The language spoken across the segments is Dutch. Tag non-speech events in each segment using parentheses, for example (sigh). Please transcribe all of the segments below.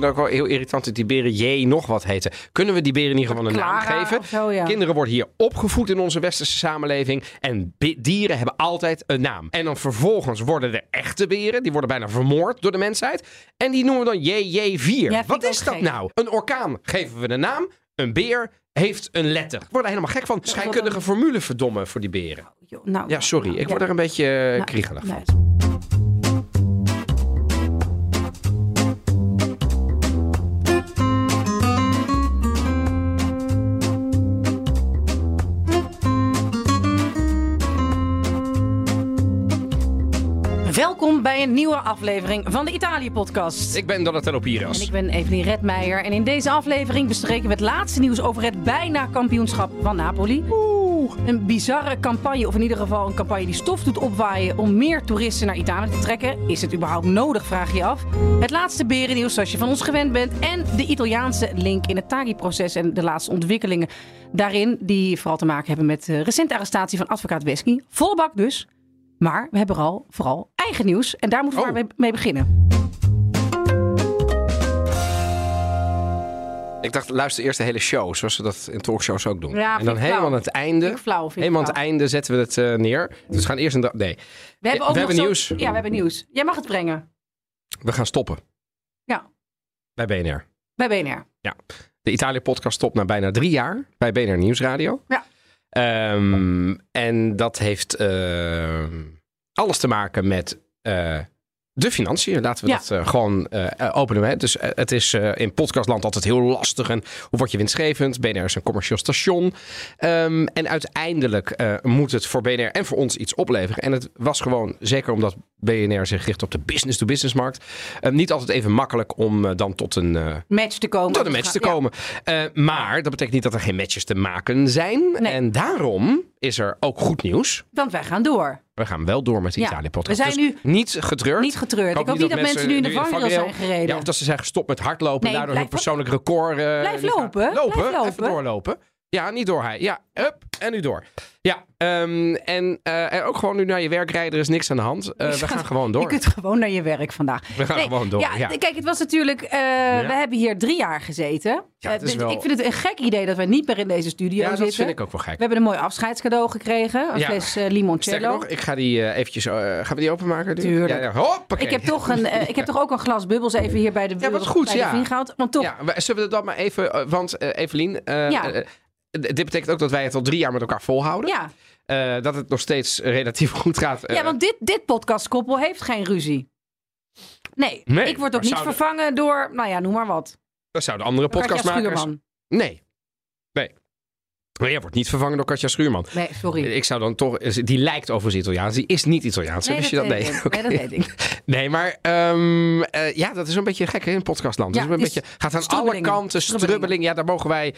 het ook wel heel irritant dat die beren J nog wat heten. Kunnen we die beren in ieder geval een naam geven? of zo, ja. Kinderen worden hier opgevoed in onze westerse samenleving. En dieren hebben altijd een naam. En dan vervolgens worden er echte beren. Die worden bijna vermoord door de mensheid. En die noemen we dan JJ4. vind ik wat is dat gek. nou? Een orkaan geven we een naam. Een beer heeft een letter. Ik word er helemaal gek van. Scheikundige formule verdommen voor die beren. Jo, nou, Ja, sorry. Ik word er een beetje eh, nou, kriegelig van. Welkom bij een nieuwe aflevering van de Italië-podcast. Ik ben Donatello Piras. En ik ben Evelien Redmeijer. En in deze aflevering bespreken we het laatste nieuws over het bijna kampioenschap van Napoli. Een bizarre campagne, of in ieder geval een campagne die stof doet opwaaien om meer toeristen naar Italië te trekken. Is het überhaupt nodig, vraag je af. Het laatste berennieuws zoals je van ons gewend bent. En de Italiaanse link in het Taghi-proces en de laatste ontwikkelingen daarin. Die vooral te maken hebben met de recente arrestatie van advocaat Wesky. Volle bak dus. Maar we hebben al vooral eigen nieuws. En daar moeten we Oh. maar mee- beginnen. Ik dacht, luister eerst de hele show, zoals we dat in talkshows ook doen. Ja, en dan helemaal aan het einde. Flauw, helemaal aan het einde zetten we het eh, neer. Dus we gaan eerst een. Nee, We hebben ook we zo- nieuws. Ja, we hebben nieuws. Jij mag het brengen. we gaan stoppen. Ja. Bij BNR. Bij BNR. De Italië-podcast stopt na bijna drie jaar bij BNR Nieuwsradio. Ja. Ehm, en dat heeft ehm, alles te maken met eh, de financiën. Laten we Ja. dat eh, gewoon eh, openen. Hè. Dus het is in podcastland altijd heel lastig. En hoe word je winstgevend? BNR is een commercieel station. Ehm, en uiteindelijk moet het voor BNR en voor ons iets opleveren. En het was gewoon, zeker omdat BNR zich richt op de business-to-business markt, niet altijd even makkelijk om dan tot een Match te komen. tot een match te komen. Maar dat betekent niet dat er geen matches te maken zijn. Nee. En daarom is er ook goed nieuws. Want wij gaan door. We gaan wel door met de Ja, Italië-podcast. we zijn Dus nu niet getreurd. Niet getreurd. Ik hoop niet dat mensen nu in de vangrail zijn gereden. Ja, of dat ze zijn gestopt met hardlopen. Nee, en daardoor hun persoonlijk record... eh, Blijf lopen. Lopen. Blijf lopen. Even doorlopen. Ja, niet door hij. Ja, up en nu door. Ja, ehm, en, eh, en ook gewoon nu naar je werk rijden. Er is niks aan de hand. Eh, we (laughs) gaan gewoon Je door. kunt gewoon naar je werk vandaag. We gaan gewoon door, ja. Kijk, het was natuurlijk... eh, We hebben hier drie jaar gezeten. Ja, het is dus wel- Ik vind het een gek idee dat wij niet meer in deze studio Ja, dat zitten. vind ik ook wel gek. We hebben een mooi afscheidscadeau gekregen. Een fles limoncello. nog, ik ga die eventjes... gaan we die openmaken? nu? Tuurlijk. Hoppakee. Ik heb, toch een, ik heb toch ook een glas bubbels even hier bij de, Ja, wat goed, ja. Want toch, Ja, zullen we dat maar even... want Evelien, Ja. Eh, dit betekent ook dat wij het al drie jaar met elkaar volhouden. ja. Eh, dat het nog steeds relatief goed gaat. Eh, ja, want dit, dit podcastkoppel heeft geen ruzie. Nee, Nee, ik word ook niet zouden- vervangen door, nou ja, noem maar wat. dat zouden andere podcastmakers... Schuurman. Nee. Nee. Maar jij wordt niet vervangen door Katja Schuurman. Nee, sorry. Ik zou dan toch... Die lijkt overigens Italiaans. Die is niet Italiaans. Nee, Wist je dat dat? weet Nee. ik. Nee, dat weet ik. (laughs) Nee, maar ehm, eh, ja, dat is een beetje gek hè, in podcastland. Ja, dus een beetje, gaat aan alle kanten, strubbeling. Ja, daar mogen wij...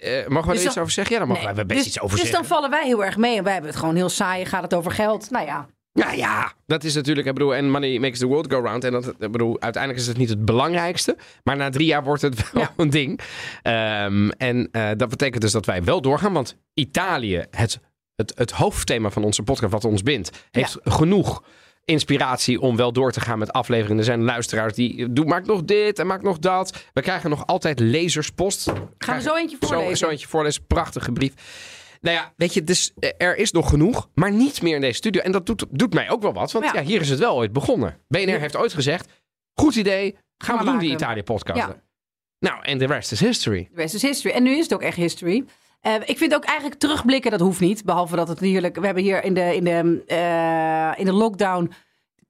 eh, mogen Dus er iets dan- over zeggen? Ja, daar mogen Nee, wij best dus, iets over dus zeggen. dan vallen wij heel erg mee. En wij hebben het gewoon heel saai. Gaat het over geld? Nou ja. Ja, ja, dat is natuurlijk, ik bedoel, en money makes the world go round. En dat, ik bedoel, uiteindelijk is het niet het belangrijkste. Maar na drie jaar wordt het wel Ja. (laughs) een ding. Ehm, en eh, dat betekent dus dat wij wel doorgaan. Want Italië, het, het, het hoofdthema van onze podcast, wat ons bindt, heeft genoeg inspiratie om wel door te gaan met afleveringen. Er zijn luisteraars die doen, maak nog dit en maak nog dat. We krijgen nog altijd lezerspost. Gaan we zo eentje Zo, voorlezen? zo eentje voorlezen. Prachtige brief. Nou ja, weet je, dus eh, er is nog genoeg, maar niet meer in deze studio. En dat doet, doet mij ook wel wat, want ja. Ja. hier is het wel ooit begonnen. BNR heeft ooit gezegd, goed idee, gaan we doen die. Italië-podcast. Ja. Nou, en de rest is history. De rest is history. En nu is het ook echt history. Eh, ik vind ook eigenlijk terugblikken, dat hoeft niet. Behalve dat het natuurlijk... We hebben hier in de, in de, eh, in de lockdown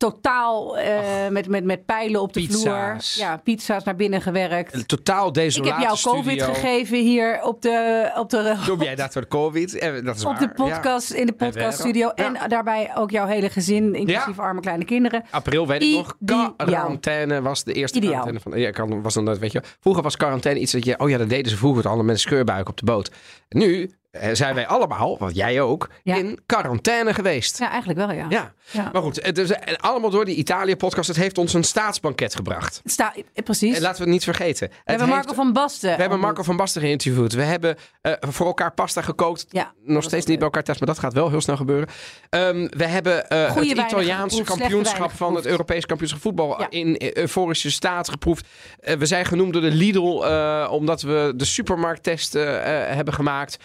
totaal eh, met, met, met pijlen op de Pizza's. vloer. Ja, pizza's naar binnen gewerkt. Totaal Ik desolate heb jou COVID gegeven hier op de, op de, Noem jij dat voor de COVID? Eh, Dat is op waar. de Ja. podcast, in de podcaststudio. Ja. En daarbij ook jouw hele gezin, inclusief arme kleine kinderen. April weet ik nog. Quarantaine was de eerste Ideaal. quarantaine van. Ja, ik kan, was dan dat, weet je. Vroeger was quarantaine iets dat je. Oh ja, dat deden ze vroeger. Allemaal met een scheurbuik op de boot. Nu zijn wij allemaal, want jij ook, Ja. in quarantaine geweest. Ja, eigenlijk wel, ja. Ja. Ja. Maar goed, het is en allemaal door die Italië-podcast. Het heeft ons een staatsbanket gebracht. Sta, eh, precies. En laten we het niet vergeten. we hebben heeft- Marco van Basten. we hebben Marco van Basten geïnterviewd. We hebben eh, voor elkaar pasta gekookt. Ja, Nog steeds niet bij elkaar thuis, maar dat gaat wel heel snel gebeuren. Ehm, we hebben eh, het Italiaanse geproefd, kampioenschap van het. Europees kampioenschap voetbal in euforische staat geproefd. Eh, we zijn genoemd door de Lidl eh, omdat we de supermarkttest eh, eh, hebben gemaakt.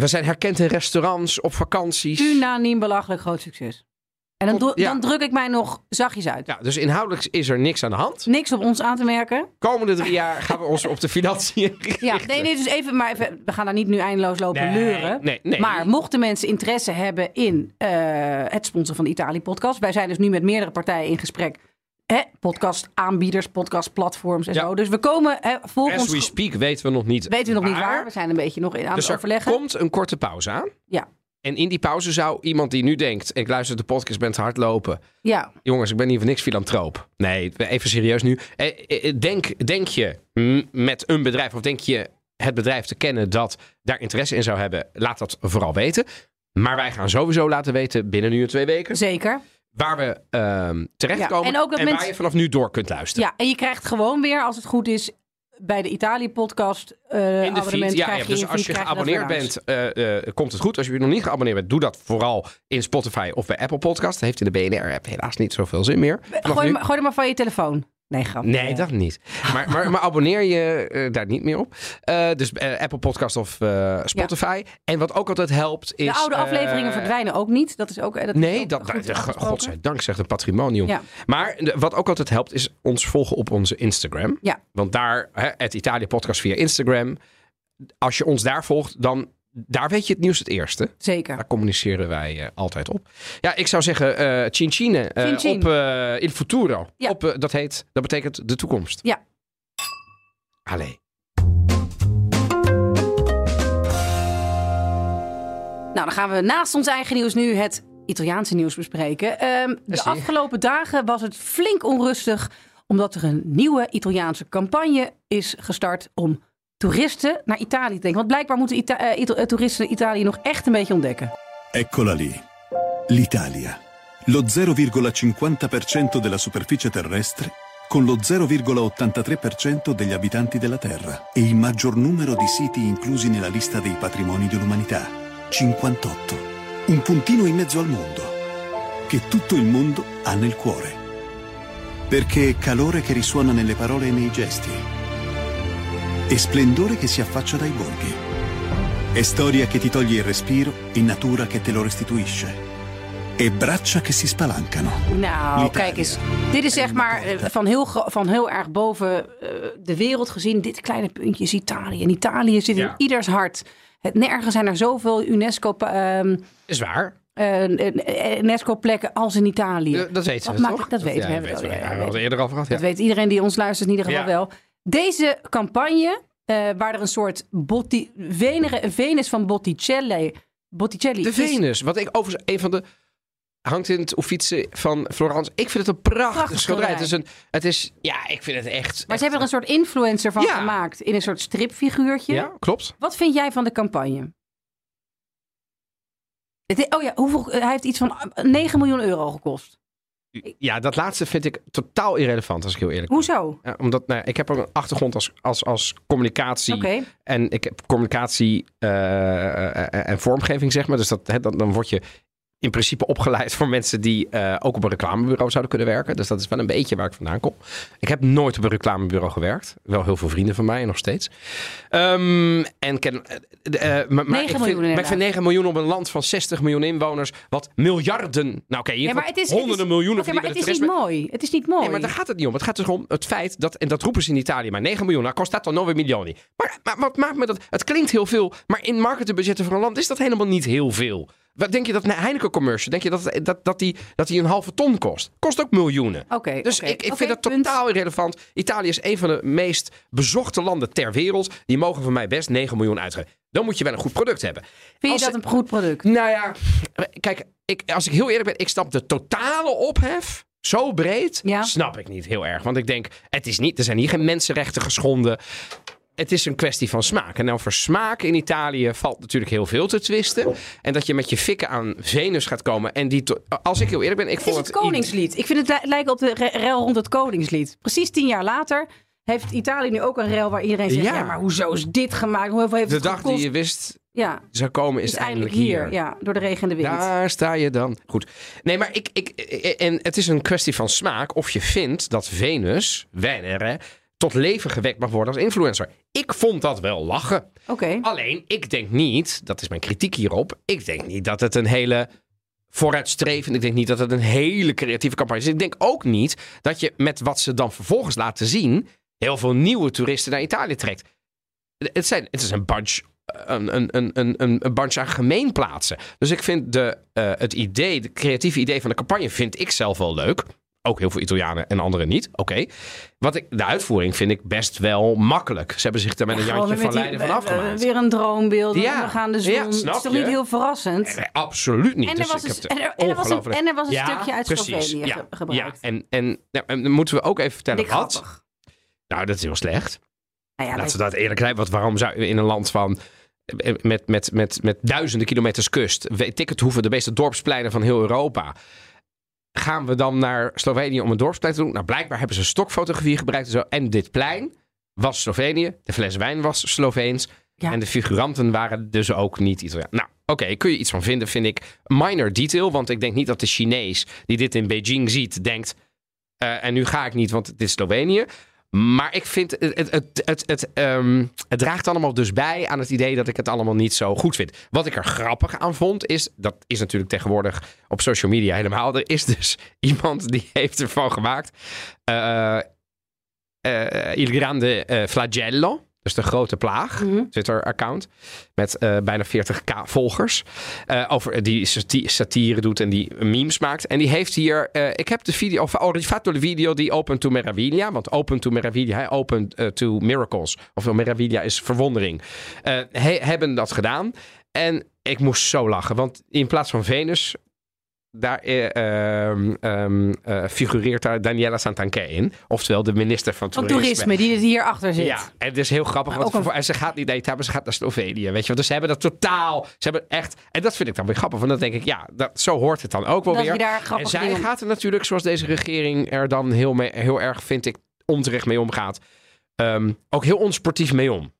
We zijn herkend in restaurants, op vakanties. Unaniem belachelijk groot succes. En dan, ja. dan druk ik mij nog zachtjes uit. Ja, dus inhoudelijk is er niks aan de hand. Niks op ons aan te merken. Komende drie jaar gaan we ons op de financiën (laughs) richten. Ja, nee, nee, dus even, maar even, we gaan daar niet nu eindeloos lopen Nee, leuren. nee, nee. Maar mochten mensen interesse hebben in eh, het sponsoren van de Italië-podcast. Wij zijn dus nu met meerdere partijen in gesprek. Hè, podcast aanbieders, podcast platforms en Ja. zo. Dus we komen hè, volgens... As we speak weten we nog niet. Weten we nog niet waar. We zijn een beetje nog in aan Dus het er overleggen. komt een korte pauze aan. Ja. En in die pauze zou iemand die nu denkt... ik luister de podcast, ben te hard lopen. Ja, Jongens, ik ben hier voor niks filantroop. Nee, even serieus nu. Eh, eh, Denk, denk je met een bedrijf... of denk je het bedrijf te kennen dat daar interesse in zou hebben... laat dat vooral weten. Maar wij gaan sowieso laten weten binnen nu en twee weken... zeker. Waar we ehm, terechtkomen Ja, en ook dat waar mensen- je vanaf nu door kunt luisteren. Ja, en je krijgt gewoon weer, als het goed is, bij de Italië-podcast eh in de feed. Ja, krijg ja, dus je als je geabonneerd bent, eh, eh, komt het goed. Als je nog niet geabonneerd bent, doe dat vooral in Spotify of bij Apple Podcast. Dat heeft in de BNR-app helaas niet zoveel zin meer. Gooi, gooi er maar van je telefoon. Nee, grap. Nee, dat niet. Maar, maar, maar abonneer je eh, daar niet meer op. Eh, dus eh, Apple Podcast of Spotify. En wat ook altijd helpt is... De oude afleveringen verdwijnen ook niet. Dat is ook. Dat is Nee, ook dat, goed dat, afgesproken. godzijdank zegt een patrimonium. Ja. Maar de- wat ook altijd helpt is ons volgen op onze Instagram. Ja. Want daar, hè, het Italië podcast via Instagram. Als je ons daar volgt, dan daar weet je het nieuws het eerste. Zeker. Daar communiceren wij eh, altijd op. Ja, ik zou zeggen, eh Cincine eh, Cin cin. op eh, Il Futuro. Ja. Op, dat heet, dat betekent de toekomst. Ja. Allee. Nou, dan gaan we naast ons eigen nieuws nu het Italiaanse nieuws bespreken. Ehm, de afgelopen dagen was het flink onrustig, omdat er een nieuwe Italiaanse campagne is gestart om toeristen naar Italië denken. Want blijkbaar moeten Ita- eh, toeristen Italië nog echt een beetje ontdekken. Eccola lì. L'Italia. Lo 0,50% della superficie terrestre con lo 0,83% degli abitanti della Terra e il maggior numero di siti inclusi nella lista dei patrimoni dell'umanità. 58. Un puntino in mezzo al mondo. Che tutto il mondo ha nel cuore. Perché è calore che risuona nelle parole e nei gesti. E splendore che si affaccia dai borghi. È storia che ti toglie il respiro e natura che te lo restituisce. E braccia che si spalancano. Nou, L'Italia. kijk eens. Dit is zeg maar eh, van heel, van heel erg boven eh, de wereld gezien. Dit kleine puntje is Italië. En Italië zit in Ja. ieders hart. Het, nergens zijn er zoveel UNESCO, ehm, Is waar. eh, UNESCO-plekken als in Italië. Dat weten Wat we maakt- toch? dat weten we. ja, we weten we. eerder gehad. Ja. Dat weet iedereen die ons luistert in ieder geval Ja. wel. Deze campagne, eh, waar er een soort Botti, Venus van Botticelli... Botticelli De is- Venus, wat ik overigens een van de hangt in het Uffizi van Florence. Ik vind het een prachtig Prachtig schilderij. Het is een, het is, ja, ik vind het echt. Maar ze hebben er een soort influencer van Ja. gemaakt. In een soort stripfiguurtje. Ja, klopt. Wat vind jij van de campagne? Het, oh ja, hoeveel, hij heeft iets van 9 miljoen euro gekost. Ja, dat laatste vind ik totaal irrelevant, als ik heel eerlijk ben. Hoezo? Ja, omdat nou, ik heb een achtergrond als, als, als communicatie. En ik heb communicatie eh, eh, en vormgeving, zeg maar. Dus dat, hè, dan, dan word je in principe opgeleid voor mensen die eh, ook op een reclamebureau zouden kunnen werken. Dus dat is wel een beetje waar ik vandaan kom. Ik heb nooit op een reclamebureau gewerkt. Wel heel veel vrienden van mij, nog steeds. Ehm, en ken, eh, maar, maar, 9 ik vind, maar ik vind inderdaad. 9 miljoen op een land van 60 miljoen inwoners. Wat miljarden. Nou, oké, Ja, maar het is, honderden het is, miljoenen maar het is niet mooi. Het is niet mooi. Nee, maar daar gaat het niet om. Het gaat dus om het feit dat, en dat roepen ze in Italië, maar 9 miljoen, nou kost dat dan 9 milioni. Maar, maar wat maakt me dat? Het klinkt heel veel, maar in marketingbudgetten voor een land is dat helemaal niet heel veel. Wat denk je dat een Heineken commercial, denk je dat, dat, dat, die, dat die een halve ton kost? Kost ook miljoenen. Oké, Dus ik, ik vind dat punt. totaal irrelevant. Italië is een van de meest bezochte landen ter wereld. Die mogen van mij best 9 miljoen uitgeven. Dan moet je wel een goed product hebben. Vind Als je dat een goed product? nou ja, kijk, ik, als ik heel eerlijk ben, ik snap de totale ophef. Zo breed Ja. snap ik niet heel erg. Want ik denk, het is niet, er zijn hier geen mensenrechten geschonden. Het is een kwestie van smaak. En over smaak in Italië valt natuurlijk heel veel te twisten. En dat je met je fikken aan Venus gaat komen. En die, als ik heel eerlijk ben, ik Het vond is het Koningslied. Ik vind het li- lijken op de re- rel rond het Koningslied. Precies tien jaar later heeft Italië nu ook een rel waar iedereen zegt... Ja, Ja. maar hoezo is dit gemaakt? Hoeveel heeft De het dag gekost? die je wist Ja, zou komen is, is eindelijk hier. Ja, door de regen en de wind. Daar sta je dan. Goed. Nee, maar ik, ik, en het is een kwestie van smaak of je vindt dat Venus, Venere, tot leven gewekt mag worden als influencer. Ik vond dat wel lachen. Alleen, ik denk niet, dat is mijn kritiek hierop, ik denk niet dat het een hele vooruitstrevend, ik denk niet dat het een hele creatieve campagne is. Ik denk ook niet dat je met wat ze dan vervolgens laten zien, heel veel nieuwe toeristen naar Italië trekt. Het, zijn, het is een bunch, een, een, een, een, een een bunch aan gemeenplaatsen. Dus ik vind de, eh, het idee, het creatieve idee van de campagne, vind ik zelf wel leuk. Ook heel veel Italianen en anderen niet. Oké. Wat ik, de uitvoering vind ik best wel makkelijk. Ze hebben zich daar met een jantje met van Leiden van eh, afgemaakt. Weer een droombeeld. Ja. We gaan de zon. Ja, het is toch niet heel verrassend? Nee, absoluut niet. En er Dus was een- de en er- er was een- ongelooflijk- en er was een stukje uit. Slovenië ja, ge- gebruikt. Ja, en, en, nou, en dan moeten we ook even vertellen wat. grappig. Nou, dat is heel slecht. Nou ja, Laten we dat- eerlijk zijn. Want waarom zou je in een land van... Met, met, met, met duizenden kilometers kust. Weet ik het hoeveel de meeste dorpspleinen van heel Europa. Gaan we dan naar Slovenië om een dorpsplein te doen? Nou, blijkbaar hebben ze stokfotografie gebruikt en zo. En dit plein was Slovenië. De fles wijn was Sloveens. Ja. En de figuranten waren dus ook niet Italiaan. Nou, oké, kun je iets van vinden, vind ik. Minor detail, want ik denk niet dat de Chinees die dit in Beijing ziet, denkt... eh, en nu ga ik niet, want het is Slovenië. Maar ik vind, het, het, het, het, ehm, het draagt allemaal dus bij aan het idee dat ik het allemaal niet zo goed vind. Wat ik er grappig aan vond, is, dat is natuurlijk tegenwoordig op social media helemaal. Er is dus (laughs) iemand die heeft ervan gemaakt. eh, Il Grande Flagello. Dus de grote plaag. Mhm. Twitter-account. Met eh, bijna 40k volgers. eh, over, die sati- satire doet en die memes maakt. En die heeft hier. eh, ik heb de video. Of oh, de video die Open to Meraviglia. Want Open to Meraviglia. Hij Open eh, to Miracles. Of Meraviglia is verwondering. eh, he- hebben dat gedaan. En ik moest zo lachen. Want in plaats van Venus. Daar eh, ehm, ehm, eh, figureert daar Daniela Santanché in. Oftewel de minister van Van Toerisme. toerisme, die die hierachter zit. Ja, en het is heel grappig. Want een- en ze gaat niet naar Italië, ze gaat naar Slovenië. Weet je. Dus ze hebben dat totaal. Ze hebben echt. En dat vind ik dan weer grappig. Want dan denk ik, ja, dat, zo hoort het dan ook wel Dat weer. je daar En zij gaat er natuurlijk, zoals deze regering er dan heel, mee, heel erg, vind ik, onterecht mee omgaat. ehm, ook heel onsportief mee om.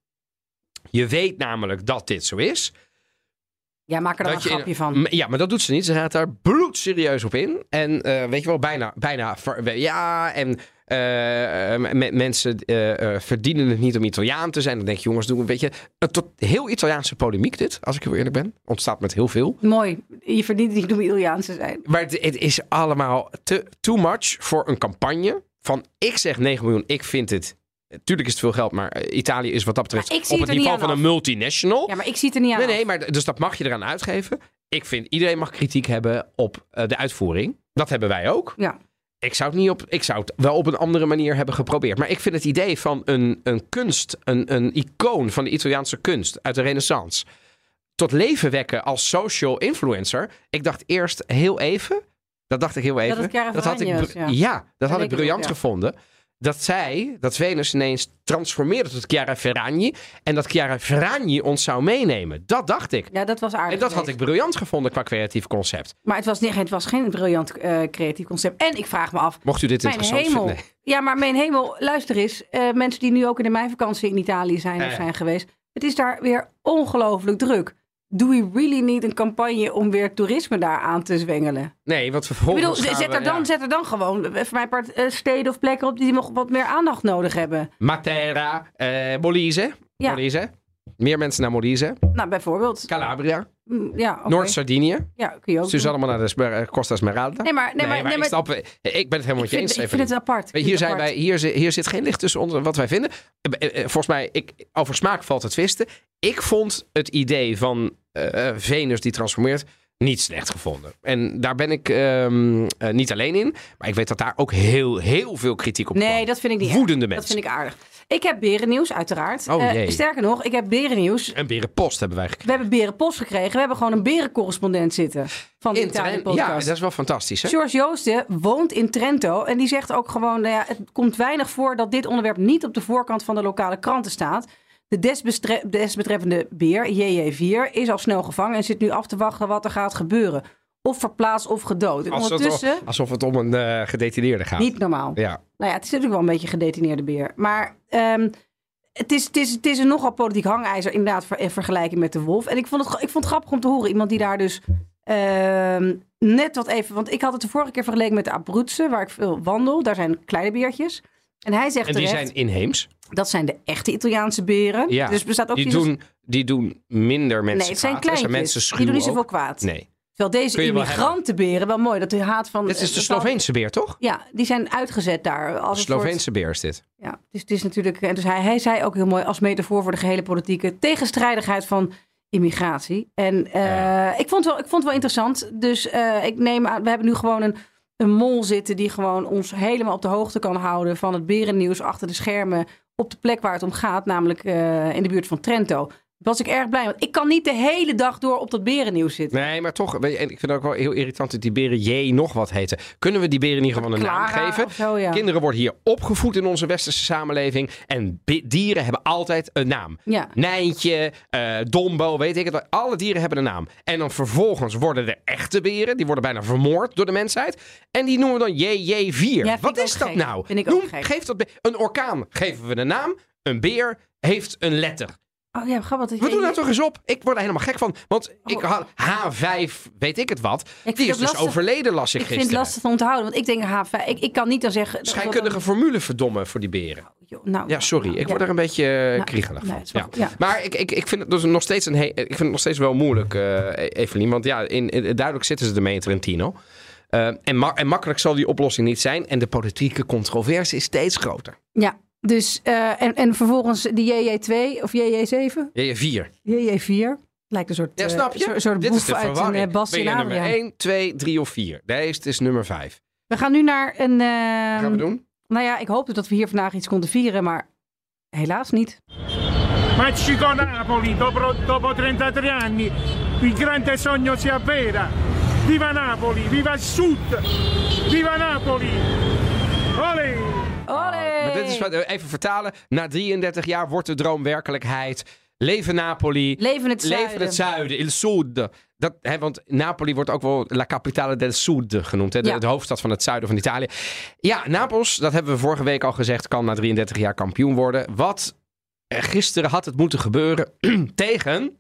Je weet namelijk dat dit zo is. Ja, maak er dan een in- grapje van. Ja, maar dat doet ze niet. Ze gaat daar bloedserieus op in. En eh, weet je wel, bijna, bijna ja, en eh, eh, me- mensen verdienen het niet om Italiaan te zijn. Dan denk je, jongens, doen een beetje een tot heel Italiaanse polemiek dit, als ik heel eerlijk ben. Ontstaat met heel veel. Mooi. Je verdient niet om Italiaans te zijn. Maar het, het is allemaal te, too much voor een campagne van, ik zeg 9 miljoen, ik vind het... Tuurlijk is het veel geld, maar eh, Italië is wat dat betreft op het niveau van een multinational. Ja, maar ik zie het er niet aan. Nee, nee, maar dus dat mag je eraan uitgeven. Ik vind iedereen mag kritiek hebben op eh, de uitvoering. Dat hebben wij ook. Ja. Ik zou het niet op. Ik zou het wel op een andere manier hebben geprobeerd. Maar ik vind het idee van een, een kunst, een, een icoon van de Italiaanse kunst uit de Renaissance. Tot leven wekken als social influencer. Ik dacht eerst heel even. Dat dacht ik heel even. Chiara had ik, ja. ja, dat had ik op, briljant ja. gevonden. Dat zij, dat Venus ineens transformeerde tot Chiara Ferragni. En dat Chiara Ferragni ons zou meenemen. Dat dacht ik. Ja, dat was aardig. En dat had ik briljant gevonden qua creatief concept. Maar het was, niet, het was geen briljant eh, creatief concept. En ik vraag me af. Mocht u dit interessant hemel. vinden? Ja, maar mijn hemel, luister eens. eh, mensen die nu ook in de meivakantie in Italië zijn of Eh. zijn geweest. Het is daar weer ongelooflijk druk. Do we really need een campagne om weer toerisme daar aan te zwengelen? Nee, want Ik vervolgens bedoel, zet we- er, dan, ja. zet er dan gewoon eh, voor mijn part eh, steden of plekken op die nog wat meer aandacht nodig hebben. Matera, eh, Molise. Ja. Molise. Meer mensen naar Molise. Nou, bijvoorbeeld. Calabria. Mm, Ja. Noord-Sardinië. Ja, kun je ook doen. allemaal naar de Smer- Costa Smeralda. Nee, maar, nee, maar, nee, ik, maar snap, ik ben het helemaal ik met je eens. ik vind het apart. Ik Hier, het zijn apart. wij, hier, hier zit geen licht tussen ons, wat wij vinden. Eh, eh, eh, Volgens mij, ik, over smaak valt het twisten. Ik vond het idee van Venus die transformeert niet slecht gevonden. En daar ben ik ehm, eh, niet alleen in. Maar ik weet dat daar ook heel, heel veel kritiek op Nee, kwam. dat vind ik niet Woedende erg. mensen. Dat vind ik aardig. Ik heb berennieuws, uiteraard. Oh, Eh, sterker nog, ik heb berennieuws. En berenpost hebben wij gekregen. We hebben berenpost gekregen. We hebben gewoon een berencorrespondent zitten van de In Italië Trent- Ja, dat is wel fantastisch. Hè? George Joosten woont in Trento en die zegt ook gewoon, nou ja, het komt weinig voor dat dit onderwerp niet op de voorkant van de lokale kranten staat. De desbetreffende beer, JJ4, is al snel gevangen en zit nu af te wachten wat er gaat gebeuren. Of verplaatst of gedood. En Alsof het, ondertussen, alsof het om een eh, gedetineerde gaat. niet normaal. Ja. Nou ja, het is natuurlijk wel een beetje een gedetineerde beer. Maar ehm, het, is, het, is, het is een nogal politiek hangijzer inderdaad in vergelijking met de wolf. En ik vond het, ik vond het grappig om te horen. Iemand die daar dus ehm, net wat even... Want ik had het de vorige keer vergeleken met de Abruzzen, waar ik veel wandel. Daar zijn kleine beertjes. En hij zegt En die terecht, zijn inheems. dat zijn de echte Italiaanse beren. Ja, Dus bestaat ook Die doen, die doen minder mensen Nee, het zijn kleintjes. mensen die doen niet zoveel kwaad. Nee. Terwijl deze wel immigrantenberen, wel mooi, dat de haat van... Dit is de eh, Sloveense beer, toch? Ja, die zijn uitgezet daar. Als soort- Sloveense beer is dit. Ja, dus het is natuurlijk. En dus hij, hij zei ook heel mooi als metafoor voor de gehele politieke tegenstrijdigheid van immigratie. En eh, ik, vond het wel, ik vond het wel interessant. Dus eh, ik neem aan, we hebben nu gewoon een, een mol zitten die gewoon ons helemaal op de hoogte kan houden van het berennieuws achter de schermen op de plek waar het om gaat, namelijk in de buurt van Trento. Was ik erg blij, want ik kan niet de hele dag door op dat berennieuws zitten. Nee, maar toch. weet je, En ik vind het ook wel heel irritant dat die beren J nog wat heten. Kunnen we die beren niet gewoon een naam geven? of zo, ja. Kinderen worden hier opgevoed in onze westerse samenleving. En dieren hebben altijd een naam. Ja. Nijntje, eh, Dombo, weet ik het. Alle dieren hebben een naam. En dan vervolgens worden de echte beren, die worden bijna vermoord door de mensheid. En die noemen we dan JJ4. vind Wat is dat nou? Noem, geef dat een orkaan geven we een naam. Een beer heeft een letter. Oh ja, grappig. We doen nou toch eens op. Ik word er helemaal gek van. Want ik Oh. had H5, weet ik het wat. die is dus lastig. overleden, las ik, Ik vind het lastig om te houden, want ik denk H5. Ik, ik kan niet dan zeggen. Scheikundige formule verdommen voor die beren. Joh, nou, Ja, sorry. Ik ja. word er een beetje eh, Nou, kriegelig van. wel Ja. Ja. Maar ik, ik, ik vind het dus nog steeds een he- ik vind het nog steeds wel moeilijk, eh Evelien. Want ja, in, in- duidelijk zitten ze ermee in Trentino. Eh, en, ma- en makkelijk zal die oplossing niet zijn. En de politieke controverse is steeds groter. Ja, dus eh, en, en vervolgens die JJ2 of JJ7, JJ 4. JJ4. Lijkt een soort, Ja, eh, snap je? soort, soort Dit is boef de uit een uh, Bas ben je nummer Adriaan. 1, 2, 3 of 4? Deze is nummer 5. We gaan nu naar een. Wat eh, gaan we doen? nou ja, ik hoopte dat we hier vandaag iets konden vieren, maar helaas niet. Mexico Napoli dopo, dopo 33 anni il grande sogno si avvera viva Napoli viva il sud viva Napoli! Olé! Maar dit is wat, eh, even vertalen. Na 33 jaar wordt de droom werkelijkheid. Leven Napoli. Leven het zuiden. Leven het zuiden, il sud. Dat, hè, want Napoli wordt ook wel La Capitale del Sud genoemd. Hè, de, Ja. de hoofdstad van het zuiden van Italië. Ja, Napels, dat hebben we vorige week al gezegd, kan na 33 jaar kampioen worden. Wat er gisteren had het moeten gebeuren (clears throat) tegen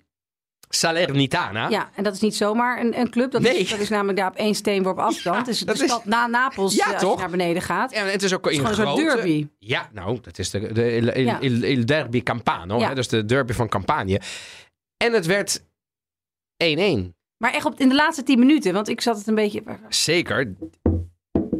Salernitana. Ja, en dat is niet zomaar een, een club. Dat, Nee. is, dat is namelijk daar op één steenworp afstand. dus (laughs) dat de is- stad na Napels, Ja, eh, als toch? je naar beneden gaat. En het is ook in een grote... derby. Ja, nou, dat is de, de il, il, Ja. il- il derby Campano. Ja. Hè, dus de derby van Campanië. En het werd 1-1. Maar echt op, in de laatste tien minuten, want ik zat het een beetje... Zeker.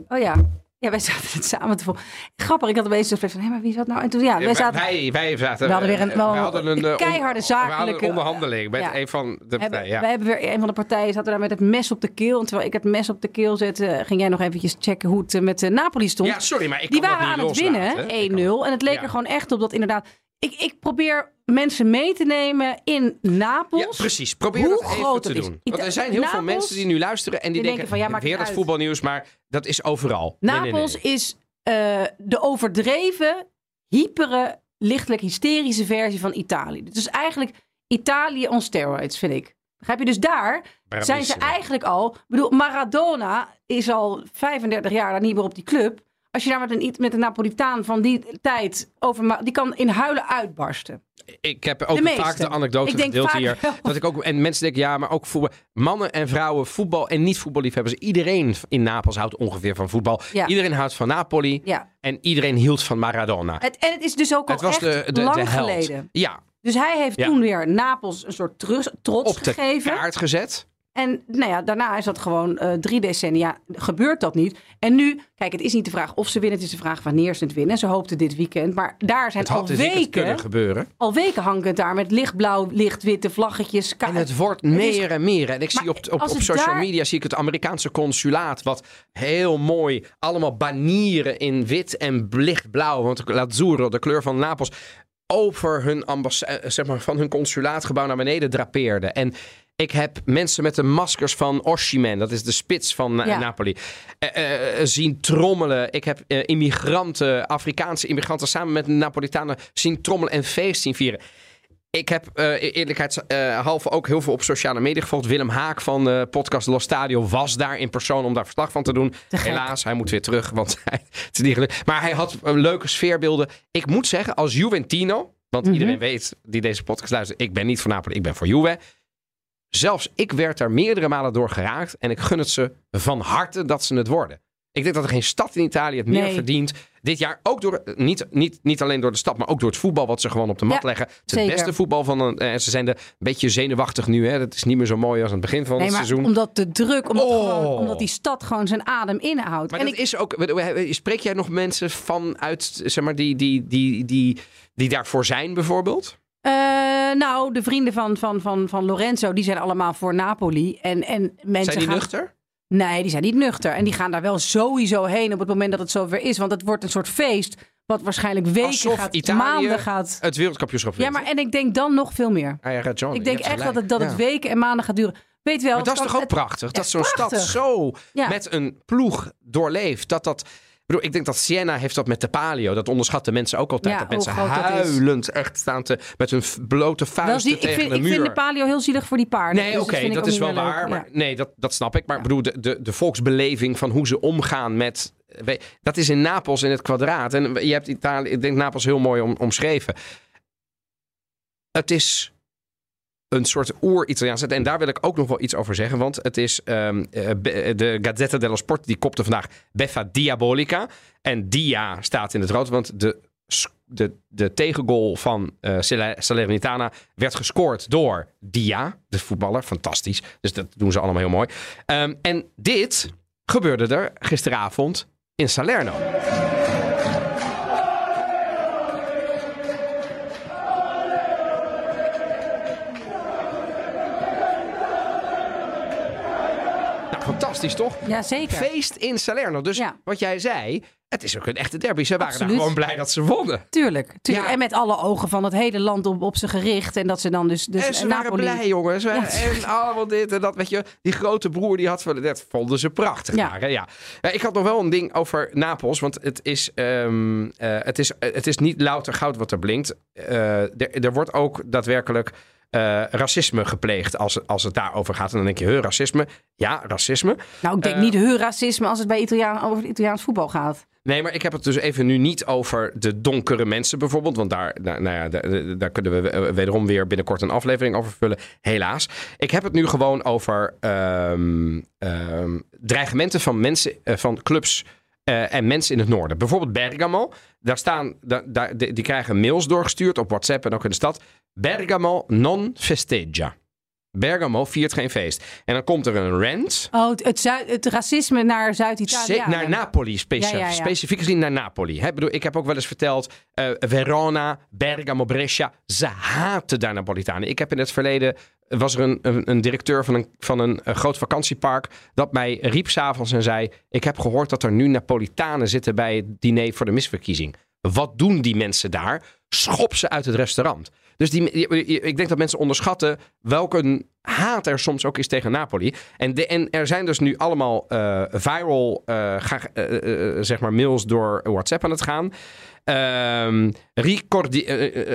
Oh ja. Ja, wij zaten het samen te volgen. Grappig, ik had opeens zo van, hé, maar wie zat nou? En toen, ja, wij zaten... wij, wij zaten... We hadden weer een- wel we hadden een, eh, keiharde We hadden zakelijke- een onderhandeling met Ja. een van de hebben, partijen. Ja. Wij hebben weer een van de partijen zat er daar met het mes op de keel. En terwijl ik het mes op de keel zette, ging jij nog eventjes checken hoe het eh, met Napoli stond. ja, sorry, maar ik Die waren aan het winnen, loslaten. Ik 1-0. kan- En het leek er gewoon echt op dat inderdaad... Ik, ik probeer mensen mee te nemen in Napels. Ja, precies. Probeer Hoe dat even groot te is. doen. Want er zijn heel veel mensen die nu luisteren en die, Die denken, denken van, ja, weer dat voetbalnieuws, maar dat is overal. Nee, nee, nee. Napels is eh, de overdreven, hypere, lichtelijk hysterische versie van Italië. Het is eigenlijk Italië on steroids, vind ik. Begrijp je? Dus daar zijn ze eigenlijk al... Ik bedoel, Maradona is al 35 jaar daar niet meer op die club. Als je daar met een, met een Napolitaan van die tijd over... Die kan in huilen uitbarsten. Ik heb ook De vaak de anekdote gedeeld hier. wel. Dat ik ook, en mensen denken, ja, maar ook voetbal. Mannen en vrouwen, voetbal en niet-voetballiefhebbers. Iedereen in Napels houdt ongeveer van voetbal. Ja. Iedereen houdt van Napoli. Ja. En iedereen hield van Maradona. Het, en het is dus ook al Het was echt de, de, lang de geleden. Ja, Dus hij heeft Ja. toen weer Napels een soort terug, trots op de gegeven. kaart gezet. En nou ja, daarna is dat gewoon eh, drie decennia. Gebeurt dat niet. En nu, kijk, het is niet de vraag of ze winnen. Het is de vraag wanneer ze het winnen. Ze hoopten dit weekend. Maar daar zijn Het had al weekend weken, kunnen gebeuren. al weken hangt het daar met lichtblauw, lichtwitte vlaggetjes. En het wordt meer en meer. En ik Maar zie op, op, op social daar- media zie ik het Amerikaanse consulaat. Wat heel mooi. Allemaal banieren in wit en lichtblauw. Want Lazzurro, de kleur van Napels. Over hun ambassade, zeg maar, van hun consulaatgebouw naar beneden drapeerde. En Ik heb mensen met de maskers van Oshiman, dat is de spits van eh, Ja. Napoli, eh, eh, zien trommelen. Ik heb immigranten, Afrikaanse immigranten, samen met Napolitanen zien trommelen en feest zien vieren. Ik heb eh eerlijkheidshalve ook heel veel op sociale media gevolgd. Willem Haak van de podcast Los Stadio was daar in persoon om daar verslag van te doen. Helaas, hij moet weer terug, want (laughs) hij, het is niet gelukt. Maar hij had leuke sfeerbeelden. Ik moet zeggen, als Juventino, want Mhm. iedereen weet die deze podcast luistert, ik ben niet van Napoli, ik ben voor Juve. Zelfs ik werd daar meerdere malen door geraakt en ik gun het ze van harte dat ze het worden. Ik denk dat er geen stad in Italië het meer Nee. verdient. Dit jaar ook door, niet, niet, niet alleen door de stad, maar ook door het voetbal wat ze gewoon op de mat Ja, leggen. Het is het beste voetbal van een. En ze zijn de, een beetje zenuwachtig nu. Hè. Dat is niet meer zo mooi als aan het begin van Nee, het maar seizoen. omdat de druk, omdat, Oh. gewoon, omdat die stad gewoon zijn adem inhoudt. Maar en dat ik, is ook. Spreek jij nog mensen vanuit, zeg maar, die, die, die, die, die daarvoor zijn, bijvoorbeeld? Eh, nou, de vrienden van, van, van, van Lorenzo, die zijn allemaal voor Napoli. En, en mensen Zijn die gaan... nuchter? Nee, die zijn niet nuchter. En die gaan daar wel sowieso heen op het moment dat het zover is. Want het wordt een soort feest wat waarschijnlijk weken Alsof gaat, Italië maanden gaat. Het wereldkampioenschap Ja, maar en ik denk dan nog veel meer. Ah ja, Ik denk echt dat het, dat het Ja. weken en maanden gaat duren. Weet wel, Maar dat is toch ook het- prachtig? Dat zo'n stad zo Ja. met een ploeg doorleeft. Dat dat... Ik, bedoel, ik denk dat Siena heeft dat met de palio. Dat onderschatten mensen ook altijd. Ja, dat mensen huilend echt staan te, met hun blote vuisten die, ik, tegen vind, de ik muur. vind de palio heel zielig voor die paarden. Nee, Dus oké, ik dat is wel leuk. waar. Ja. Maar nee, dat, dat snap ik. Maar ik bedoel, de, de, de volksbeleving van hoe ze omgaan met. Dat is in Napels in het kwadraat. En je hebt Italië, ik denk Napels heel mooi om, omschreven. Het is een soort oer-Italiaans. En daar wil ik ook nog wel iets over zeggen. Want het is ehm, eh, be- de Gazzetta dello Sport. Die kopte vandaag Beffa Diabolica. En Dia staat in het rood. Want de, de, de tegengoal van eh Salernitana werd gescoord door Dia, de voetballer. Fantastisch. Dus dat doen ze allemaal heel mooi. Ehm, en dit gebeurde er gisteravond in Salerno. Fantastisch toch? Ja, zeker. Feest in Salerno. Dus Ja. wat jij zei, het is ook een echte derby. Ze waren daar gewoon blij dat ze wonnen. Tuurlijk, tuurlijk. Ja. En met alle ogen van het hele land op, op ze gericht. En dat ze dan dus, dus en ze Napoli... waren blij, jongens. Ja. En allemaal dit en dat. Weet je, die grote broer die had dat vonden ze prachtig. Ja. Ja, ik had nog wel een ding over Napels. Want het is, ehm, eh, het is, het is niet louter goud wat er blinkt. Eh, er, er wordt ook daadwerkelijk eh, racisme gepleegd als, als het daarover gaat. En dan denk je, huh, racisme? Ja, racisme. Nou, ik denk Eh, niet heel racisme als het bij Italiaan, over Italiaans voetbal gaat. Nee, maar ik heb het dus even nu niet over de donkere mensen bijvoorbeeld. Want daar, daar, nou ja, daar, daar kunnen we wederom weer binnenkort een aflevering over vullen. Helaas. Ik heb het nu gewoon over ehm, ehm, dreigementen van mensen, eh, van clubs en mensen in het noorden. Bijvoorbeeld Bergamo. Daar staan, daar, die krijgen mails doorgestuurd op WhatsApp en ook in de stad. Bergamo non festeggia. Bergamo viert geen feest. En dan komt er een rant. Oh, het, het, Zuid- het racisme naar Zuid-Italië. Naar Napoli, speci- Ja, ja, ja. specifiek gezien naar Napoli. Bedoel, ik heb ook wel eens verteld, eh, Verona, Bergamo, Brescia, ze haten daar Napolitanen. Ik heb in het verleden, was er een, een, een directeur van een, van een, eh, groot vakantiepark, dat mij riep s'avonds en zei, ik heb gehoord dat er nu Napolitanen zitten bij het diner voor de misverkiezing. Wat doen die mensen daar? Schop ze uit het restaurant. Dus die, ik denk dat mensen onderschatten welke haat er soms ook is tegen Napoli. En, de, en er zijn dus nu allemaal eh, viral eh, ga, eh, zeg maar mails door WhatsApp aan het gaan. Ehm, ricordi,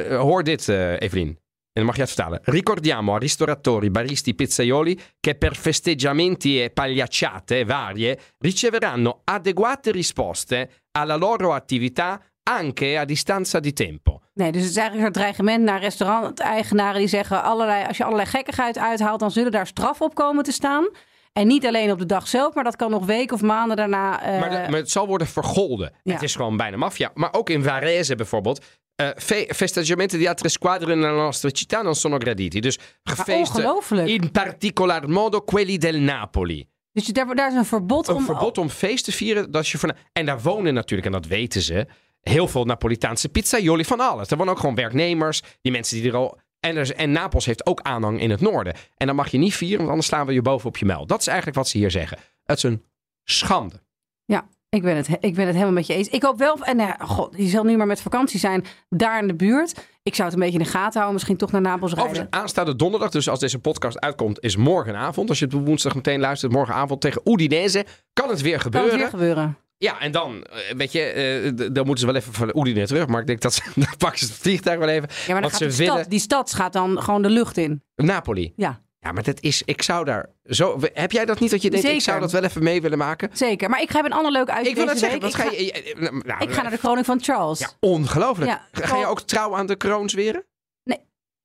hoor dit, Evelien. En dan mag je het vertalen. Ricordiamo a ristoratori, baristi, pizzaioli che per festeggiamenti e pagliacciate varie riceveranno adeguate risposte alla loro attività anche a distanza di tempo. Nee, dus het is eigenlijk een dreigement naar restauranteigenaren die zeggen... Allerlei, als je allerlei gekkigheid uithaalt, dan zullen daar straf op komen te staan. En niet alleen op de dag zelf, maar dat kan nog weken of maanden daarna... eh, Maar, de- maar het zal worden vergolden. Ja. Het is gewoon bijna maffia. Maar ook in Varese bijvoorbeeld. eh fe- festeggiamenti di altre squadre nella nostra città non sono graditi. Dus gefeesten ongelooflijk. in particolar modo quelli del Napoli. Dus je- daar, daar is een verbod Een om... verbod om feest te vieren. Dat je van, en daar wonen natuurlijk, en dat weten ze, heel veel Napolitaanse pizzaioli van alles. Er wonen ook gewoon werknemers, die mensen die er al... En, er, en Napels heeft ook aanhang in het noorden. En dan mag je niet vieren, want anders slaan we je boven op je mel. Dat is eigenlijk wat ze hier zeggen. Het is een schande. Ja, ik ben, het, ik ben het helemaal met je eens. Ik hoop wel, en nou ja, god, je zal nu maar met vakantie zijn daar in de buurt. Ik zou het een beetje in de gaten houden. Misschien toch naar Napels rijden. Overigens, aanstaande donderdag, dus als deze podcast uitkomt, is morgenavond. Als je het woensdag meteen luistert, morgenavond tegen Udinese, kan het weer Kan gebeuren. het weer gebeuren. Ja, en dan, eh, weet je, eh, d- dan moeten ze wel even van Udine terug. Maar ik denk dat ze, (laughs) dan pakken ze het vliegtuig wel even. Ja, maar dan Want gaat ze die, willen stad, die stad gaat dan gewoon de lucht in. Napoli. Ja, Ja, maar dat is, ik zou daar zo. Heb jij dat niet dat je denkt, ik zou dat wel even mee willen maken? zeker. Maar ik heb een ander leuk uit Ik wil dat zeggen. Wat ga ik, je, eh, eh, nou, ik ga naar de kroning van Charles. Ja, ongelooflijk. Ja, ga je ook trouw aan de kroon zweren?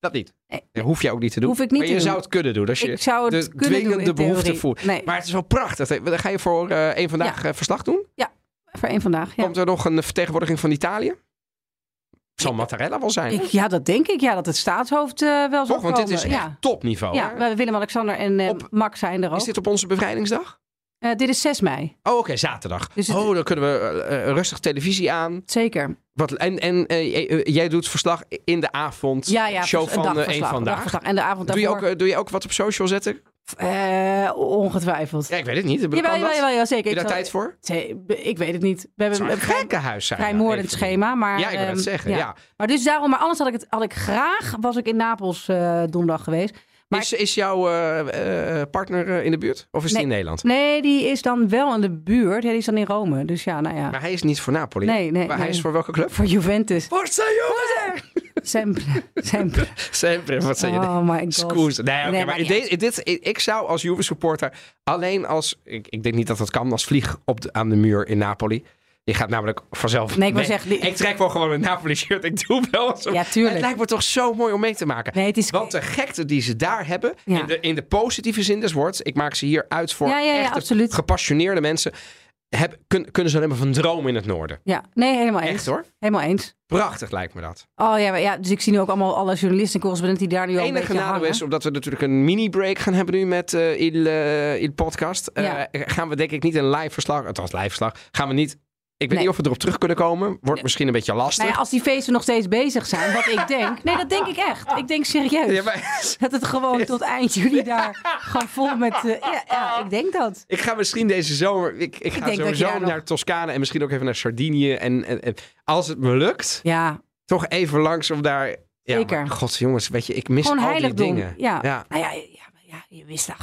Dat niet. Nee. Dat hoef je ook niet te doen. Hoef ik niet maar je doen. zou het kunnen doen als je Ik zou het de kunnen doen dwingende in behoefte voelt. Nee. Maar het is wel prachtig. Dan ga je voor eh een vandaag eh, verslag doen. Voor één vandaag. Ja. Komt er nog een vertegenwoordiging van Italië? Zal Mattarella wel zijn? Ik, ja, dat denk ik. Ja, dat het staatshoofd eh, wel zal Toch? Want dit is echt ja. topniveau. Ja? Willem-Alexander en eh, Op- Max zijn er ook. Is dit op onze bevrijdingsdag? Eh, dit is 6 mei. Oh, oké, zaterdag. Dus Oh, dan kunnen we eh, eh, rustig televisie aan. Zeker. Wat, en en eh, j- eh, jij doet verslag in de avond. Ja, ja. show een van eh, één vandaag. En de avond Doe je, ook, eh, doe je ook wat op social zetten? Eh, ongetwijfeld. Ja, ik weet het niet. Jawel, jawel, jawel, zeker. Heb je Ik daar zal- tijd voor? Ik weet het niet. We hebben een een vrij, gekke huis zijn. vrij moordend schema. Maar, Ja, ik wil het ehm, zeggen. Ja. Maar dus daarom, maar anders had ik het had ik graag, was ik in Napels eh, donderdag geweest. Maar- is, is jouw eh, eh, partner eh, in de buurt? Of is Nee. die in Nederland? Nee, die is dan wel in de buurt. Ja, die is dan in Rome. Dus ja, nou ja. Maar hij is niet voor Napoli. Nee, nee, Maar hij is voor welke club? Voor Juventus. Forza Juve! Sempre. Sempre. Sempre, wat zei je? Oh my god. Scoes. Nee, maar dit, ik, ik zou als Juve supporter alleen als, ik, ik denk niet dat dat kan, als vlieg op de, aan de muur in Napoli. Je gaat namelijk vanzelf Nee, ik wil mee. zeggen, die- Ik trek wel gewoon een Napoli shirt. Ik doe wel zo. Ja, tuurlijk. Het lijkt me toch zo mooi om mee te maken. Nee, het is... Want de gekte die ze daar hebben, Ja. in, de, in de positieve zin des woords, ik maak ze hier uit voor Ja, ja, absoluut. gepassioneerde mensen, heb, kun- kunnen ze alleen maar van dromen in het noorden. Ja, nee, helemaal eens. Echt hoor. Helemaal eens. Prachtig lijkt me dat. Oh ja, maar ja, dus ik zie nu ook allemaal alle journalisten en correspondenten die daar nu al Het een enige beetje nadeel is, omdat we natuurlijk een mini-break gaan hebben nu met eh Il, eh, Il Podcast, eh, Ja. gaan we denk ik niet een live verslag, althans live verslag, gaan we niet, ik weet Nee. niet of we erop terug kunnen komen, wordt misschien een beetje lastig. Nou ja, als die feesten nog steeds bezig zijn, wat ik denk. Nee, dat denk ik echt. Ik denk serieus. Ja, maar- (laughs) Dat het gewoon tot eind juli daar gewoon vol met... eh, ja, ja, ik denk dat. ik ga misschien deze zomer, ik, ik ga sowieso nog- naar Toscane en misschien ook even naar Sardinië. En, en, en als het me lukt, Ja, toch even langs om daar... Ja, Zeker. maar God, jongens, weet je, ik mis gewoon al die dingen. Ja. Ja. Nou ja, ja, ja, je wist dat.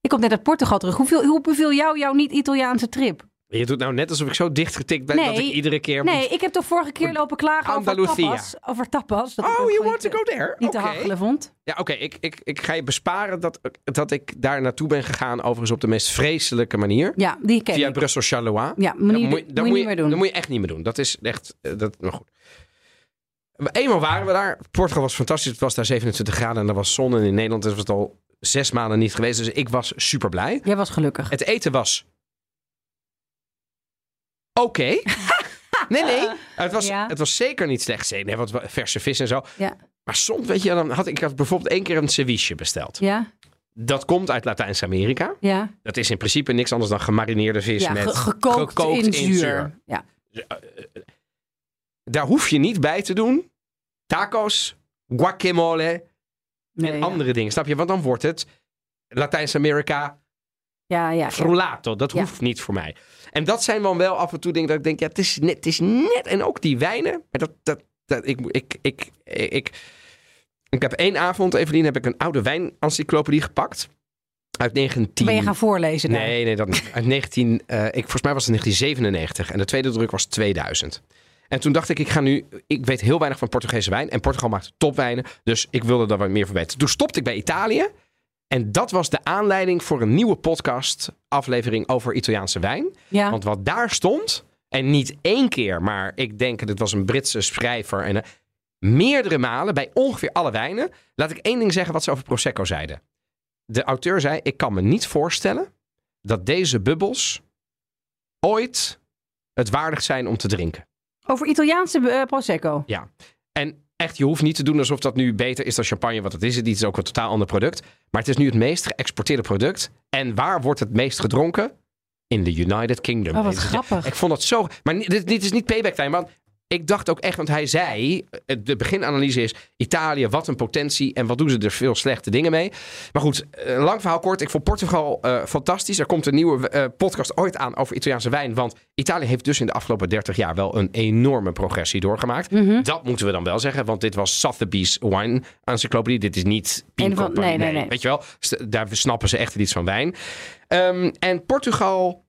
Ik kom net uit Portugal terug. Hoeveel, hoe beviel jou jouw niet-Italiaanse trip? Je doet nou net alsof ik zo dichtgetikt ben dat ik iedere keer... Nee, ik heb toch vorige keer lopen klagen over tapas. Over tapas. Dat Oh, you want to go there? Niet te hachelen vond. Ja, oké. Ik, ik, ik ga je besparen dat, dat ik daar naartoe ben gegaan, overigens op de meest vreselijke manier. Ja, die ken Via ik. Brussel-Charleroi. Ja, moet, Dat je, moet, je moet niet meer doen. Dat moet je echt niet meer doen. Dat is echt... eh, Dat, maar goed. Eenmaal waren we daar. Portugal was fantastisch. Het was daar 27 graden en er was zon. En in Nederland was het al zes maanden niet geweest. Dus ik was super blij. Jij was gelukkig. Het eten was... Oké. nee, nee. (laughs) Het was, Ja. het was zeker niet slecht. Nee, wat verse vis en zo. Ja. Maar soms, weet je, dan had ik had bijvoorbeeld één keer een ceviche besteld. Ja, Dat komt uit Latijns-Amerika. ja. Dat is in principe niks anders dan gemarineerde vis ja met ge- gekookt, in, zuur. Ja. Daar hoef je niet bij te doen. Tacos, guacamole Nee, en andere dingen. Snap je? Want dan wordt het Latijns-Amerika Ja, ja, frullato. Dat Ja. hoeft niet voor mij. En dat zijn dan wel af en toe dingen dat ik denk, ja, het is net, het is net. En ook die wijnen. Maar dat, dat, dat, ik, ik, ik, ik, ik heb één avond, Evelien, heb ik een oude wijnencyclopedie gepakt. Uit 19... Ben je gaan voorlezen daar? Nee, nee, dat niet. Uit 19, eh, ik, volgens mij was het 1997 en de tweede druk was 2000. En toen dacht ik, ik ga nu, ik weet heel weinig van Portugese wijn en Portugal maakt topwijnen, dus ik wilde daar wat meer van weten. Toen stopte ik bij Italië en dat was de aanleiding voor een nieuwe podcast aflevering over Italiaanse wijn. Ja. Want wat daar stond, en niet één keer, maar ik denk, dit was een Britse schrijver en eh, meerdere malen bij ongeveer alle wijnen. Laat ik één ding zeggen wat ze over Prosecco zeiden. De auteur zei, ik kan me niet voorstellen dat deze bubbels ooit het waardig zijn om te drinken. Over Italiaanse eh, Prosecco. En echt, je hoeft niet te doen alsof dat nu beter is dan champagne, want dat is het niet. Het is ook een totaal ander product. Maar het is nu het meest geëxporteerde product. En waar wordt het meest gedronken? In de United Kingdom. Oh, wat grappig. Ik vond dat zo... Maar dit, dit is niet payback time, man. Ik dacht ook echt, want hij zei, eh, de beginanalyse is Italië, wat een potentie en wat doen ze er veel slechte dingen mee. Maar goed, eh, lang verhaal kort, ik vond Portugal eh, fantastisch. Er komt een nieuwe podcast ooit aan over Italiaanse wijn, want Italië heeft dus in de afgelopen 30 jaar wel een enorme progressie doorgemaakt. Mhm. Dat moeten we dan wel zeggen, want dit was Sotheby's Wine Encyclopedie. Dit is niet van- nee, nee, nee. Weet je wel, daar snappen ze echt iets van wijn. Ehm, en Portugal,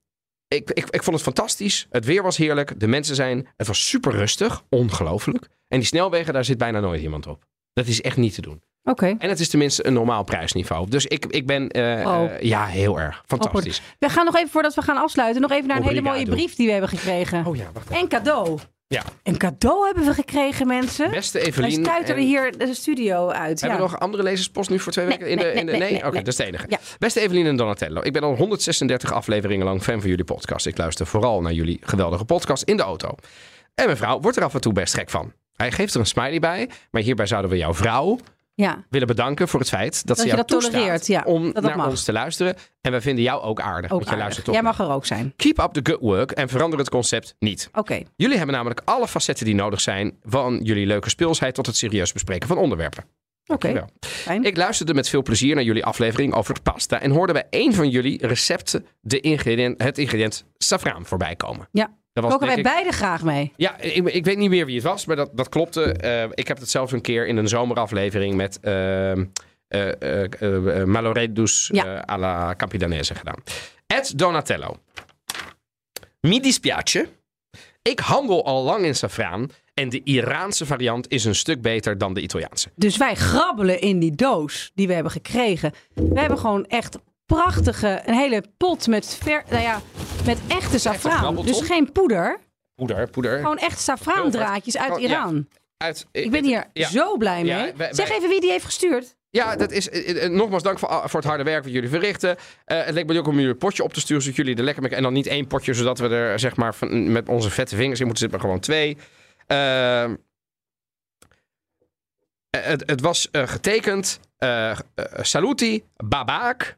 ik, ik, ik vond het fantastisch. Het weer was heerlijk. De mensen zijn, het was super rustig. Ongelooflijk. En die snelwegen, daar zit bijna nooit iemand op. Dat is echt niet te doen. Oké. En het is tenminste een normaal prijsniveau. Dus ik, ik ben, eh, Oh. eh, ja, heel erg. Fantastisch. We gaan nog even, voordat we gaan afsluiten, nog even naar een hele mooie brief die we hebben gekregen. Oh ja, wacht even. En cadeau. Ja, Een cadeau hebben we gekregen, mensen. beste Wij Evelien. stuiteren en- hier de studio uit. Hebben ja. we nog andere lezerspost nu voor twee Nee, weken? In de, nee, in de, nee, nee? nee, Oké, dat is de enige. Ja. Beste Evelien en Donatello. Ik ben al 136 afleveringen lang fan van jullie podcast. Ik luister vooral naar jullie geweldige podcast in de auto. En mijn vrouw wordt er af en toe best gek van. Hij geeft er een smiley bij. Maar hierbij zouden we jouw vrouw Ja. willen bedanken voor het feit dat, ze jou dat tolereert, ja, om dat naar mag. ons te luisteren. En wij vinden jou ook aardig. Ook want je aardig. luistert toch Jij mag er ook zijn. Keep up the good work en verander het concept niet. Oké. Jullie hebben namelijk alle facetten die nodig zijn. Van jullie leuke speelsheid tot het serieus bespreken van onderwerpen. Oké. Ik luisterde met veel plezier naar jullie aflevering over pasta. En hoorde bij een van jullie recepten de ingrediënt, het ingrediënt safraan voorbij komen. Ja. Dat was, Koken wij ik- beide graag mee. Ja, ik, ik weet niet meer wie het was, maar dat, dat klopte. Eh, ik heb het zelfs een keer in een zomeraflevering met ehm eh eh eh, Maloredus Ja. eh, alla Campidanese gedaan. Ed Donatello. Mi dispiace. Ik handel al lang in safraan en de Iraanse variant is een stuk beter dan de Italiaanse. Dus wij grabbelen in die doos die we hebben gekregen. We hebben gewoon echt prachtige, een hele pot met, ver, nou ja, met echte safraan. grabbelton? Dus geen poeder, Poeder, poeder. gewoon echt safraandraadjes uit ja. Iran. Uit, Ik ben hier Ja. zo blij Ja, mee. wij- zeg wij- even wie die heeft gestuurd. Ja, dat is, eh, eh, nogmaals dank voor, voor het harde werk wat jullie verrichten. Eh, het leek me leuk om jullie een potje op te sturen, zodat jullie er lekker mee... En dan niet één potje, zodat we er zeg maar van, met onze vette vingers in moeten zitten, maar gewoon twee. Eh, eh, het, het was getekend Saluti, Babak,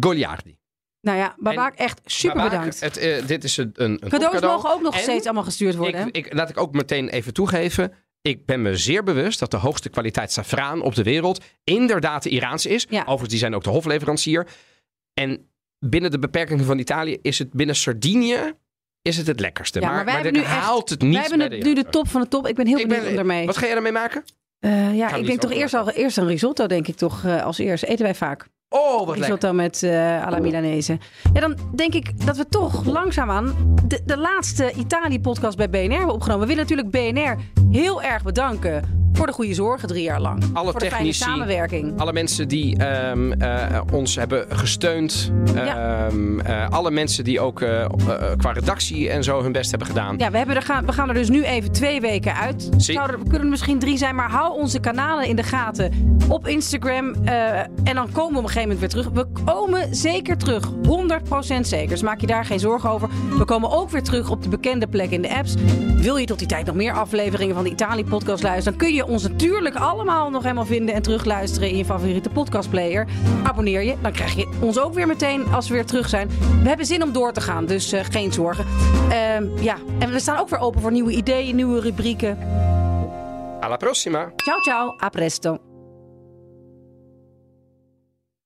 Goliardi. Nou ja, Babak, echt super bedankt. Het, eh, dit is een, een Cadeaus topcadeau. mogen ook nog En steeds allemaal gestuurd worden. Ik, ik, laat ik ook meteen even toegeven. Ik ben me zeer bewust dat de hoogste kwaliteit safraan op de wereld inderdaad de Iraanse is. Ja. Overigens, die zijn ook de hofleverancier. En binnen de beperkingen van Italië is het binnen Sardinië is het het lekkerste. Ja, maar maar wij maar hebben echt- haalt het niet Wij hebben het nu de top van de top. Ik ben heel Ik benieuwd ben- om ermee. Wat ga jij ermee maken? Eh, ja, ik denk toch eerst, al, eerst een risotto, denk ik toch, eh, als eerst. Eten wij vaak. Oh, wat lekker. Risotto met eh alla Milanese. Ja, dan denk ik dat we toch langzaamaan de, de laatste Italië-podcast bij BNR hebben opgenomen. We willen natuurlijk BNR heel erg bedanken voor de goede zorgen drie jaar lang. Alle voor de fijne technici, samenwerking. Alle mensen die ehm, eh, ons hebben gesteund. Ja. Ehm, eh, alle mensen die ook eh, qua redactie en zo hun best hebben gedaan. Ja, we, hebben er gaan, we gaan er dus nu even twee weken uit. Zouden, kunnen er misschien drie zijn, maar hou onze kanalen in de gaten. Op Instagram. en dan komen we op een gegeven moment weer terug. We komen zeker terug. 100% zeker. Dus maak je daar geen zorgen over. We komen ook weer terug op de bekende plek in de apps. Wil je tot die tijd nog meer afleveringen van de Italië-podcast luisteren? Dan kun je ons natuurlijk allemaal nog helemaal vinden en terugluisteren in je favoriete podcastplayer. Abonneer je, dan krijg je ons ook weer meteen als we weer terug zijn. We hebben zin om door te gaan, dus eh, geen zorgen. Ehm, ja, en we staan ook weer open voor nieuwe ideeën, nieuwe rubrieken. Alla prossima! Ciao, ciao, a presto.